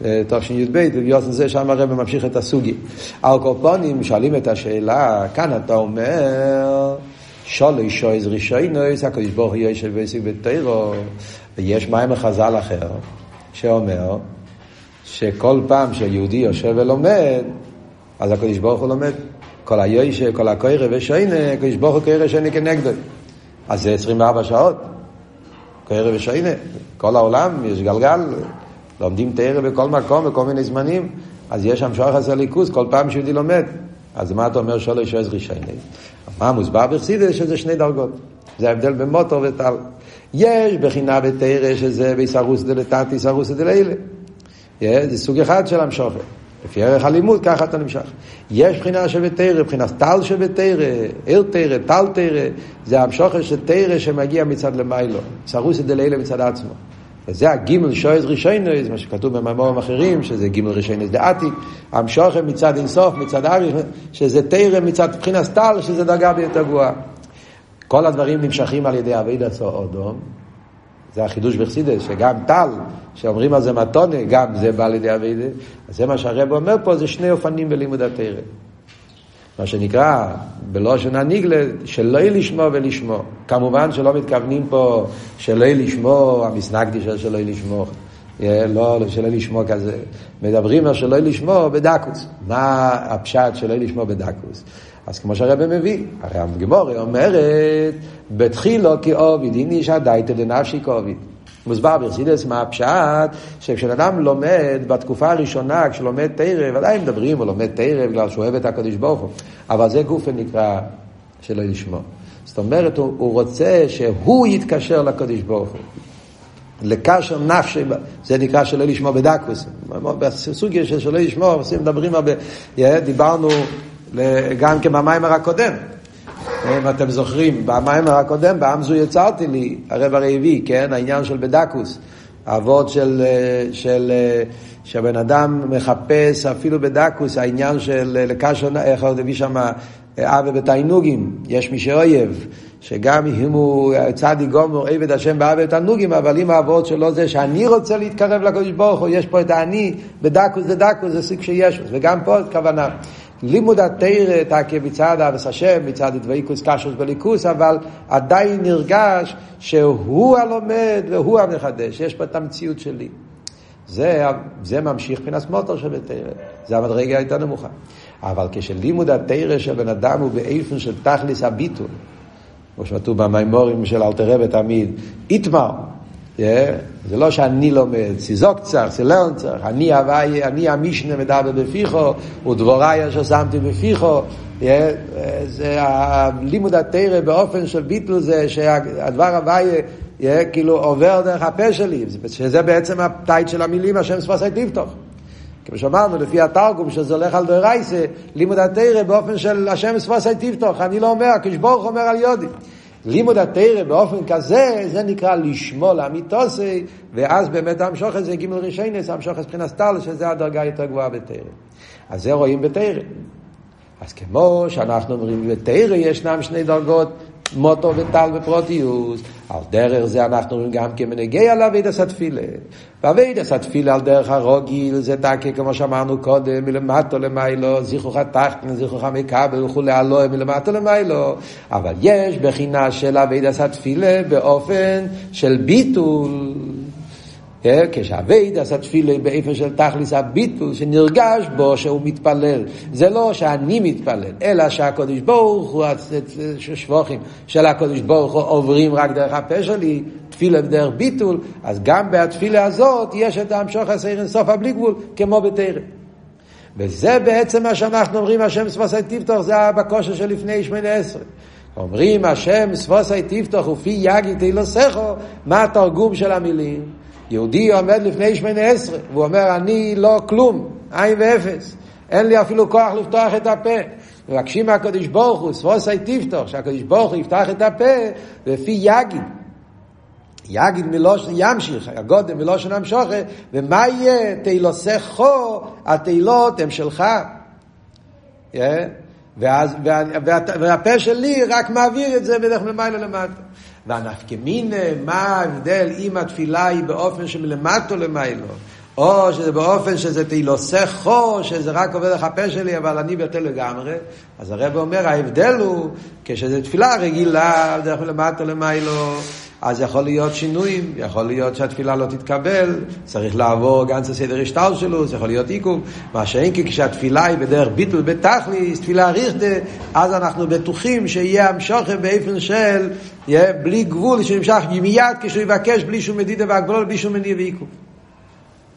תשי"ב, לוויוסן זה שם הרב ממשיך את הסוגי. על קופונים שואלים את השאלה, כאן אתה אומר, שולי שויז רישיינויס, הקדוש ברוך הוא יושב ועסק בתירו, ויש מים מחז"ל אחר, שאומר שכל פעם שיהודי יושב ולומד, אז הקדוש ברוך הוא לומד. כל היושה, כל הקוירה ושיינה, הקדוש ברוך הוא קוירה שיינה כנגדו. אז זה 24 שעות, קוירה ושיינה. כל העולם יש גלגל, לומדים תרא בכל מקום, בכל מיני זמנים, אז יש שם שוחס הליכוז, כל פעם שיהודי לומד. אז מה אתה אומר שלוש עז רישייני? מה מוסבר בחסידס שזה שני דרגות. זה ההבדל בין מוטור וטל. יש בחינה בתרא שזה ביסרוס דלתתי, סרוס דלילה. זה סוג אחד של המשוכר. לפי ערך הלימוד, ככה אתה נמשך. יש בחינה שבתרא, בחינת טל שבתרא, עיר תרא, טל תרא, זה המשוכר של תרא שמגיע מצד למיילו, סרוס דלילה מצד עצמו. וזה הגימל שויז רישיינוס, מה שכתוב במאמרים אחרים, שזה גימל רישיינוס דעתיק, המשוכם מצד אינסוף, מצד אריך, שזה תרם מצד מבחינת טל, שזה דרגה ביותר גבוהה. כל הדברים נמשכים על ידי אבי דסו אודום, זה החידוש בחסידס, שגם טל, שאומרים על זה מתונה, גם זה בא לידי אבי אז זה מה שהרב אומר פה, זה שני אופנים בלימוד התרם. מה שנקרא בלושן הניגלה, שלא יהיה לשמוע ולשמוע. כמובן שלא מתכוונים פה שלא לשמוע, המסנגדי של שלא לשמוע. לא, שלא לשמוע כזה. מדברים על שלא לשמוע בדקוס. מה הפשט שלא לשמוע בדקוס? אז כמו שהרבא מביא, הרי הגמורה אומרת, בתחילו כאוביד, הנה איש הדייתא דנפשי כאוביד. מוסבר ברסידס מה הפשט, שכשבן אדם לומד בתקופה הראשונה, כשלומד תרא, ודאי מדברים, הוא לומד תרא בגלל שהוא אוהב את הקדוש ברוך הוא, אבל זה גוף נקרא שלא לשמוע. זאת אומרת, הוא, הוא רוצה שהוא יתקשר לקדוש ברוך הוא. לקשר נפשי, זה נקרא שלא לשמוע בדקוס. בסוגיה של שלא לשמוע, מדברים הרבה, דיברנו גם כן במיימר הקודם. אם אתם זוכרים, במיימר הקודם, באמזו יצרתי לי, הרב הרעבי, כן, העניין של בדקוס, אבות של, של, שהבן אדם מחפש אפילו בדקוס, העניין של לקשר, איך הוא הביא שם, אבי בתיינוגים, יש מי שאויב, שגם אם הוא צדיק גומר עבד השם באבי בתיינוגים, אבל אם האבות שלו זה שאני רוצה להתקרב לקדוש ברוך הוא, יש פה את האני, בדקוס זה דקוס, זה סוג שיש, וגם פה כוונה. לימוד התרא תקה מצד אבס השם, מצד דבקוס קשוס בליכוס, אבל עדיין נרגש שהוא הלומד והוא המחדש, יש פה את המציאות שלי. זה, זה ממשיך מבחינת מוטר של תרא, זה המדרגה הייתה נמוכה. אבל כשלימוד התרא של בן אדם הוא באיפן של תכליס הביטול, כמו שכתוב במימורים של אלתר רבי תמיד, איתמר, זה לא שאני לומד, סיזוק צריך, סילרן צריך, אני הוואי, אני המשנה מדבר בפיחו, ודבוראי אשר שמתי בפיחו, זה לימוד התרא באופן של ביטל זה שהדבר הוואי כאילו עובר דרך הפה שלי, שזה בעצם הטייט של המילים השם ספסי תפתוח. כמו שאמרנו, לפי התרגום, שזה הולך על דרייסה, לימוד התרא באופן של השם ספסי תפתוח, אני לא אומר, כשברוך אומר על יודי. לימוד התרא באופן כזה, זה נקרא לשמוע לאמיתוסי, ואז באמת המשוכת זה גימל רישיינס, המשוכת מבחינת סטל, שזה הדרגה יותר גבוהה בתרא. אז זה רואים בתרא. אז כמו שאנחנו אומרים, בתרא ישנם שני דרגות, מוטו וטל ופרוטיוס. על דרך זה אנחנו אומרים גם כמנהגי על אבידס התפילה. ואבידס התפילה על דרך הרוגיל זה תקי כמו שאמרנו קודם, מלמטו למיילו, זיכרוך תחתן, זיכרוך מכבל וכולי הלואה מלמטו למיילו. אבל יש בחינה של אבידס התפילה באופן של ביטול. כשאבייד עשה תפילה באיפן של תכליס הביטול שנרגש בו שהוא מתפלל. זה לא שאני מתפלל אלא שהקדוש ברוך הוא שבוכים של הקדוש ברוך הוא עוברים רק דרך הפה שלי תפילה בדרך ביטול אז גם בתפילה הזאת יש את המשוך הסעיר סוף הבלי גבול כמו בתרם וזה בעצם מה שאנחנו אומרים השם ספוסי תפתח זה בכושר של לפני שמונה עשרה. אומרים השם ספוסי תפתח ופי יגי תהילוסכו מה התרגום של המילים יהודי עומד לפני שמונה עשרה, והוא אומר, אני לא כלום, עין ואפס. אין לי אפילו כוח לפתוח את הפה. מבקשים מהקדוש ברוך הוא, ספוסי תפתח, שהקדוש ברוך הוא יפתח את הפה לפי יגיד. יגיד מלושן ימשיך, הגודל מלושן המשוכה, ומה יהיה? תהילוסכו, התהילות הם שלך. Yeah. ואז, וה, וה, והפה שלי רק מעביר את זה בדרך למעלה למטה. והנפקמינה, מה ההבדל אם התפילה היא באופן שמלמטו למיילו, או שזה באופן שזה תהילוסכו, שזה רק עובד לך הפה שלי, אבל אני בטל לגמרי, אז הרב אומר, ההבדל הוא, כשזה תפילה רגילה, דרך מלמטו למיילו, אז יכול להיות שינויים, יכול להיות שהתפילה לא תתקבל, צריך לעבור גם את הסדר השטר שלו, זה יכול להיות עיכוב. מה שאין כי כשהתפילה היא בדרך ביטול בתכליס, תפילה ריכטה, אז אנחנו בטוחים שיהיה המשוכם באופן של, יהיה בלי גבול, שנמשך מיד כשהוא יבקש בלי שום מדידה והגבול, בלי שום מניע ועיכוב.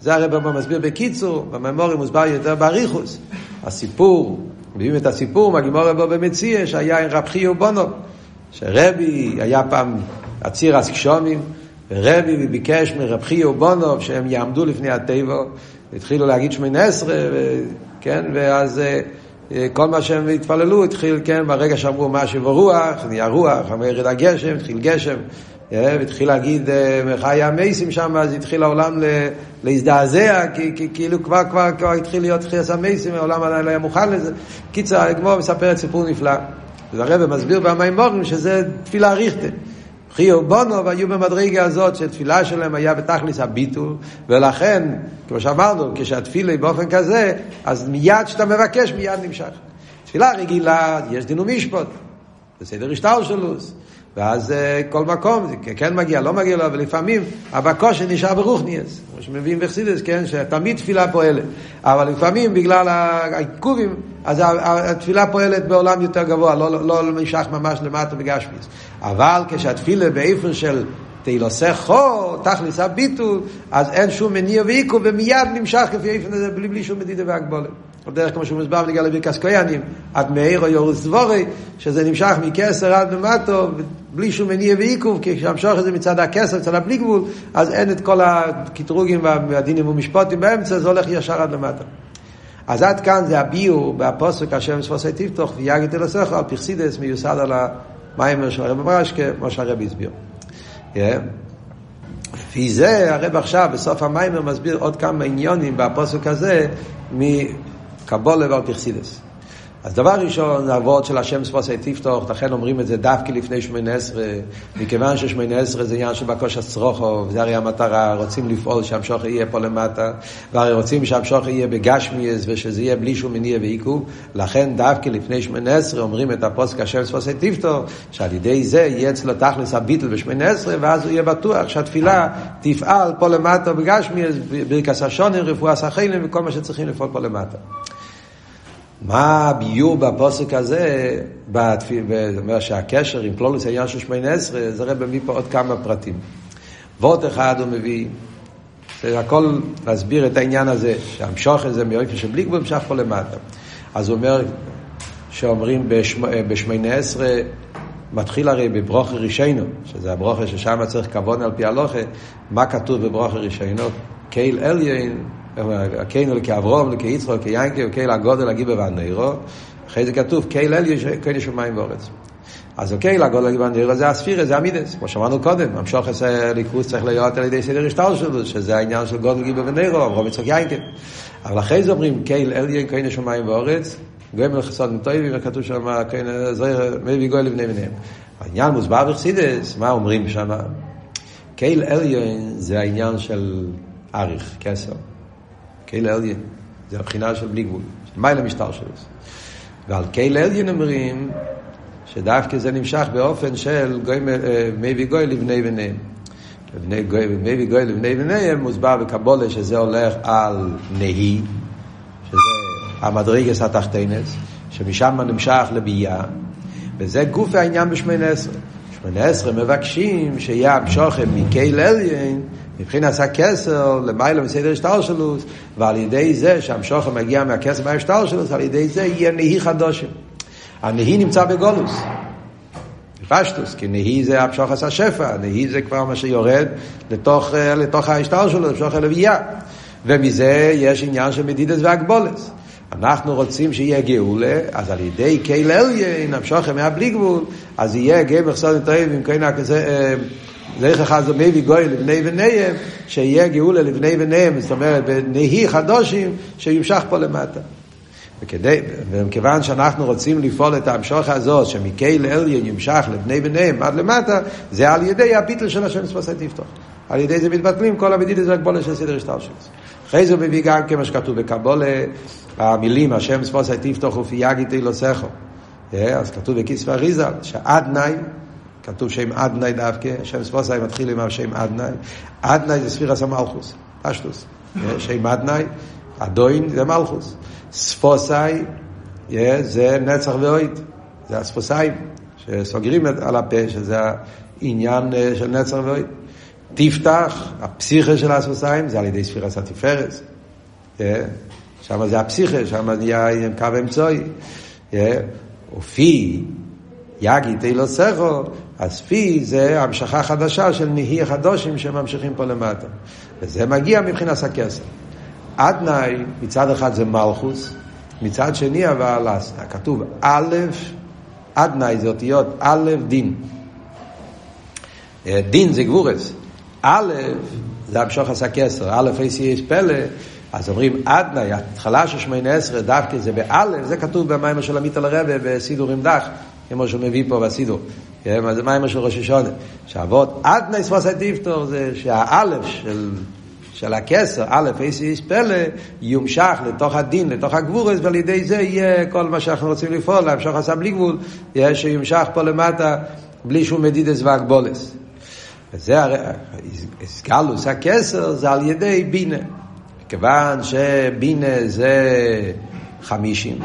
זה הרב מסביר בקיצור, בממורי מוסבר יותר באריכוס. הסיפור, מביאים את הסיפור מהגימור רבו במציע, שהיה עם רב חיו בונו, שרבי היה פעם הציר הסקשומים, ורבי ביקש מרב חיו בונוב שהם יעמדו לפני הטבע, התחילו להגיד שמונה עשרה, כן, ואז אה, כל מה שהם התפללו התחיל, כן, ברגע שאמרו משהו ברוח, נהיה רוח, אמר ירד הגשם, התחיל גשם, אה, והתחיל להגיד אה, חי המייסים שם, אז התחיל העולם להזדעזע, כי, כאילו כבר, כבר, כבר התחיל להיות חייס המייסים, העולם עדיין לא היה מוכן לזה. קיצר, הגמור מספרת סיפור נפלא. הרב מסביר במימורים שזה תפילה ריכטה. חיו בונו והיו במדרגה הזאת שתפילה שלהם היה בתכלס הביטול ולכן, כמו שאמרנו, כשהתפילה היא באופן כזה, אז מיד כשאתה מבקש מיד נמשך. תפילה רגילה, יש דין ומשפוט, בסדר השטר שלוס. ואז כל מקום, כן מגיע, לא מגיע לו, אבל לפעמים הבקושה נשאר ברוכניאס, כמו שמביאים בחסידס, כן, שתמיד תפילה פועלת, אבל לפעמים בגלל העיכובים, אז התפילה פועלת בעולם יותר גבוה, לא, לא, לא נמשך ממש למטה בגשמיס. אבל כשהתפילה באיפן של תהילוסך חור, תכלס הביטול, אז אין שום מניע ועיכוב, ומיד נמשך כפי איפן הזה, בלי, בלי שום מדידה והגבולת. בדרך כמו שהוא מסבר בנגיע לבירקס קויאנים, עד מאיר או יורוס דבורי, שזה נמשך מכסר עד למטו, בלי שום מניע ועיכוב, כי כשהמשוך את זה מצד הכסר, מצד הבלי גבול, אז אין את כל הקטרוגים והדינים ומשפוטים באמצע, זה הולך ישר עד למטה. אז עד כאן זה הביור בפוסק השם ספוסי תפתוח ויגד אלוסיך על פרסידס מיוסד על המיימר של הרב מרשקה, כמו שהרב הסביר. לפי זה הרב עכשיו בסוף המיימר מסביר עוד כמה עניונים בפוסק הזה קבולה ועל פרסידס. אז דבר ראשון, האבות של השם ספוסי תפתוח, לכן אומרים את זה דווקא לפני שמונה עשרה, מכיוון ששמונה עשרה זה עניין של בקוש הצרוכו, וזה הרי המטרה, רוצים לפעול שהמשוך יהיה פה למטה, והרי רוצים שהמשוך יהיה בגשמיאס, ושזה יהיה בלי שום מניע ועיכוב, לכן דווקא לפני שמונה עשרה אומרים את הפוסק השם ספוסי תפתוח, שעל ידי זה יהיה אצלו תכלס הביטל בשמונה עשרה, ואז הוא יהיה בטוח שהתפילה תפעל פה למטה בגשמיאס, ברכס השונים, רפואה וכל מה שצריכים לפעול פה למטה. מה הביור בפוסק הזה, זאת אומרת שהקשר עם פלולוס העניין של שמונה עשרה, זה רב מביא פה עוד כמה פרטים. וורט אחד הוא מביא, זה הכל להסביר את העניין הזה, שהמשוך הזה מאופן של בלי גבול המשך פה למטה. אז הוא אומר שאומרים בשמונה עשרה, מתחיל הרי בברוכה רישיינו, שזה הברוכה ששם צריך כבוד על פי הלוכה, מה כתוב בברוכה רישיינו? קייל אליין הקיינו לכאברום, לכיצחו, כיינקי, וקייל הגודל הגיבה והנרו. אחרי זה כתוב, קייל אל קייל שמיים ואורץ. אז אוקיי, לגודל הגיבה והנרו זה הספירה, זה המידס, כמו שאמרנו קודם, המשוך עשה ליכוס צריך להיות על ידי סדר השטר שלו, שזה העניין של גודל גיבה ונרו, אברום יצחק יינקי. אבל אחרי זה אומרים, קייל אל קייל שמיים ואורץ, גויים לחסות מטויבים, וכתוב שם, מביא גוי לבני בניהם. העניין מוסבר בחסידות, מה אומרים שם? קל עליון זה העניין של אריך, כתר. קל עליון, זה הבחינה של בלי גבול, שלמעלה מהשתלשלות. ועל קל עליון אומרים שדווקא זה נמשך באופן של גואל, מביא גואל לבני בניהם. מביא גואל, מביא גואל לבני בניהם, מוסבר בקבלה שזה הולך על נה"י, שזה המדרגות התחתונות, שמשם נמשך לביאה, וזה גוף העניין בשמונה עשרה. שמונה עשרה מבקשים שיהיה המשוכם מקהיל עליין, מבחינת הכסר, למעלה מסדר השטר שלו, ועל ידי זה שהמשוכם מגיע מהכסר מהשטר שלו, על ידי זה יהיה נהי חדושים. הנהי נמצא בגולוס. פשטוס, כי נהי זה המשוך השפע, נהי זה כבר מה שיורד לתוך, לתוך ההשטר שלו, למשוך הלוויה. ומזה יש עניין של מדידס והגבולס. אנחנו רוצים שיהיה גאולה, אז על ידי קהיל אליין, המשוכם מהבלי גבול, אז יהיה גמר סודם טועים עם כהנה כזה, זכר זה מביא גוי לבני בניהם, שיהיה גאולה לבני בניהם, זאת אומרת, בנהי חדושים, שימשך פה למטה. וכדי, ומכיוון שאנחנו רוצים לפעול את ההמשוך הזאת, שמקהיל אליין ימשך לבני בניהם עד למטה, זה על ידי הביטל של השם ספוסי תפתוח. על ידי זה מתבטלים כל המדידת והגבולת של סדר השטר שלו. אחרי זה מביא גם כמו שכתוב בקבולה, המילים, השם ספוסי תפתוח ופי יגיד תהילוסכו. אז כתוב בקיספא ריזל, שעדנאי, כתוב שם עדנאי דווקא, שם ספוסי מתחיל עם השם עדנאי. עדנאי זה ספירס המלכוס, פשטוס. שם עדנאי, אדוין זה מלכוס. ספוסי זה נצח ואויד, זה הספוסיים, שסוגרים על הפה, שזה העניין של נצח ואויד. תפתח, הפסיכה של הספוסיים, זה על ידי ספירס התפארס. שם זה הפסיכה, שם נהיה קו אמצעי. ופי, יגיד תהילו סכו, אז פי זה המשכה חדשה של נהי חדושים שממשיכים פה למטה. וזה מגיע מבחינת הכסף. אדנאי, מצד אחד זה מלכוס, מצד שני אבל כתוב א', אדנאי זה אותיות א', דין. דין זה גבורס. א', זה המשוך עשה כסר, א', אי יש פלא, אז אומרים אדנאי, התחלה של שמונה עשרה, דווקא זה באלף, זה כתוב במים של עמית על הרבה בסידור עם דח, כמו שהוא מביא פה בסידור. כן, זה מים של ראש השונה. שאבות אדנאי ספוסי דיפטור זה שהאלף של, של הכסר, א', איס פלא, יומשך לתוך הדין, לתוך הגבורס, ועל ידי זה יהיה כל מה שאנחנו רוצים לפעול, להמשוך עשה בלי גבול, יהיה שיומשך פה למטה בלי שום מדידס והגבולס. וזה הרי, הסגלוס הכסר זה על ידי בינה. כיוון שבינה זה חמישים,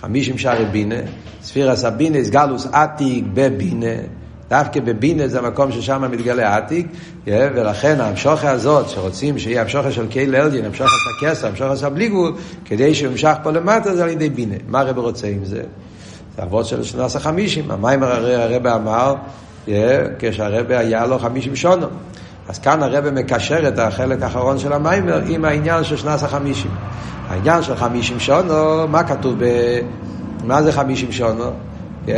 חמישים שערי בינה, ספירס הבינה, סגלוס עתיק בבינה, דווקא בבינה זה המקום ששם מתגלה עתיק, ולכן ההמשוכה הזאת, שרוצים שיהיה המשוכה של קהיל אלדין, המשוכה של הכסר, המשוכה של בלי גבול, כדי שימשך פה למטה, זה על ידי בינה. מה הרב רוצה עם זה? זה אבות של שנות החמישים. המים הרב אמר, כשהרב היה לו חמישים שונו. אז כאן הרב מקשר את החלק האחרון של המיימר עם העניין של שנס החמישים. העניין של חמישים שונו, מה כתוב ב... מה זה חמישים שונו?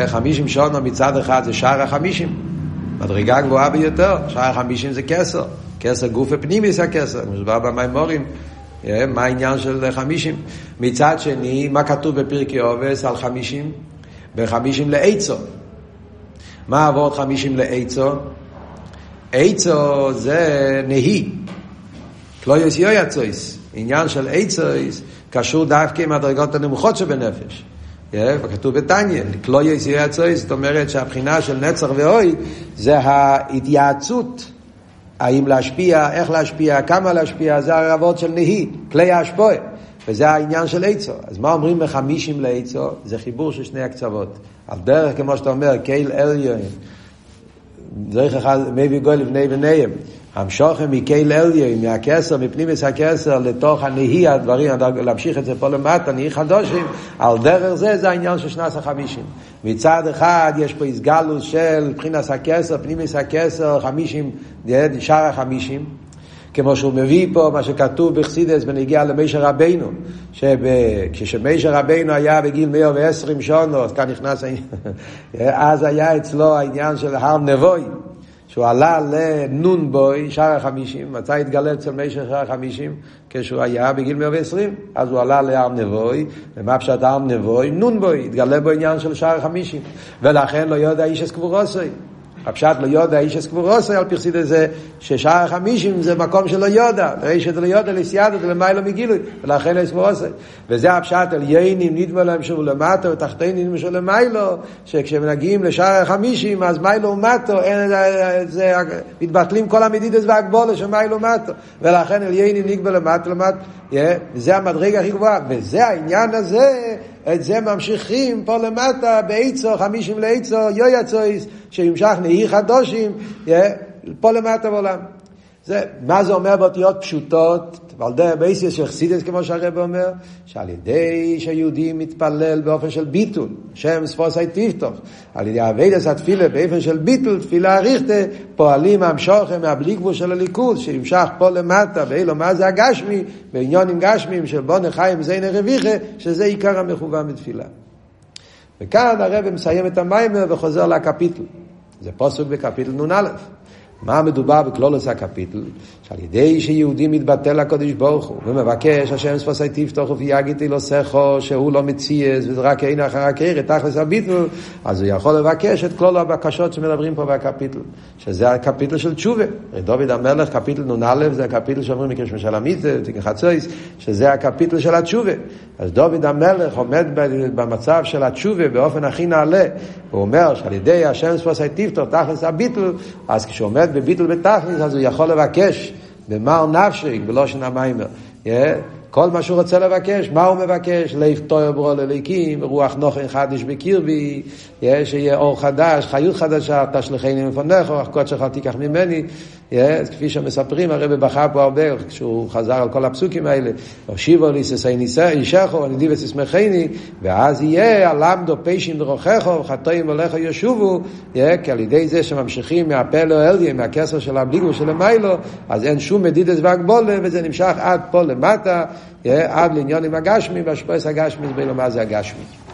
חמישים שונו מצד אחד זה שער החמישים, מדרגה גבוהה ביותר, שער החמישים זה כסר, כסר גוף ופנימי זה הכסר, מוסבר במיימורים, מה העניין של חמישים. מצד שני, מה כתוב בפרקי עובס על חמישים? בחמישים לעצו. מה עבוד חמישים לעצו? עצו זה נהי. קלויוס יויצויס. עניין של עצויס קשור דווקא עם הדרגות הנמוכות שבנפש. וכתוב בתניא, קלויוס יויצויס, זאת אומרת שהבחינה של נצח ואוי זה ההתייעצות. האם להשפיע, איך להשפיע, כמה להשפיע, זה הרבות של נהי, כלי ההשפועה. וזה העניין של עצו. אז מה אומרים מחמישים לעצו? זה חיבור של שני הקצוות. על דרך, כמו שאתה אומר, קייל אליון. דרך אחד, מביא גוי לבני בניהם. המשוכם מקייל אליין, מהכסר, מפנימיס הכסר, לתוך הנהי הדברים, להמשיך את זה פה למטה, נהי חדושים, על דרך זה, זה העניין של שנס החמישים. מצד אחד יש פה הסגלוס של בחינס הכסר, פנימיס הכסר, חמישים, שאר החמישים. כמו שהוא מביא פה מה שכתוב בחסידס בנגיע למישר רבינו, כשמישר רבינו היה בגיל 120 שונו, אז כאן נכנס, אז היה אצלו העניין של הר נבוי, שהוא עלה לנון בוי, שער החמישים, מתי התגלה אצל מישר שער החמישים? כשהוא היה בגיל 120, אז הוא עלה להר נבוי, ומה פשט הר נבוי? נון בוי, התגלה בו עניין של שער החמישים, ולכן לא יודע איש אס קבורוסוי. הפשט לא יודע איש אסקבורוסי על פרסיד הזה ששאר החמישים זה מקום שלא יודע ראשת לא יודע לסיידת ולמיילו מגילוי ולכן אסקבורוסי וזה הפשט על יינים נדמה להם שהוא למטה ותחתינים נדמה שהוא למיילו שכשמגיעים לשאר החמישים אז מיילו ומטו אין, זה, מתבטלים כל המדידס והגבולה של מיילו ומטו. ולכן על יינים נגבה למטה למטה yeah, וזה המדרג הכי גבוה וזה העניין הזה את זה ממשיכים פה למטה באיצו, חמישים לאיצו, יויצויס, שימשך נהי חדושים, פה למטה בעולם. זה, מה זה אומר באותיות פשוטות? ועל דרך בייסיס של חסידס, כמו שהרב אומר, שעל ידי שהיהודי מתפלל באופן של ביטול, השם שפתי תפתח, על ידי עבודת התפילה באופן של ביטול, תפילה אריכתא, פועלים המשכה מהבלי גבול של האלוקות, שימשך פה למטה, בעולם הזה הגשמי, בעניינים גשמיים של בני חיי ומזוני רוויחי, שזה עיקר המכוון בתפילה. וכאן הרב מסיים את המאמר וחוזר לקפיטל. זה פסוק בקפיטל נ"א. מה מדובר בכללות הקפיטל? שעל ידי שיהודי מתבטל לקודש ברוך הוא ומבקש השם ספוסי תפתוח ופייגית לו סכו שהוא לא מציאס וזה רק אין אחר הקרא תכלס הביטל. אז הוא יכול לבקש את כל הבקשות שמדברים פה בקפיטל שזה הקפיטל של תשובה. דוד המלך קפיטל נ"א זה הקפיטל שאומרים מקרש משל המיטה תיקן חצויס שזה הקפיטל של התשובה. אז דוד המלך עומד במצב של התשובה באופן הכי נעלה. הוא אומר שעל ידי השם ספוסי תפתוח תכלס הביטל אז כשהוא עומד בביטל בתכלס אז הוא יכול לבקש במר נפשי, בלושן המיימר. כל מה שהוא רוצה לבקש, מה הוא מבקש? ליף טויר ברו לליקים, רוח נוכן חדש בקרבי, שיהיה אור חדש, חיות חדשה, תשלחני מפונך, אך קוד שלך תיקח ממני. כפי שמספרים, הרב בכה פה הרבה, כשהוא חזר על כל הפסוקים האלה, הושיבו לי ששי אישךו, אני ותשמחני, ואז יהיה הלמדו פשעים דרוכךו, וחטאים עליך ישובו, כי על ידי זה שממשיכים מהפה לאליה, מהכסר של הבליגו של המיילו, אז אין שום מדידס והגבולה, וזה נמשך עד פה למטה, עד לעניון עם הגשמי, והשפועס הגשמי, זה מה זה הגשמי.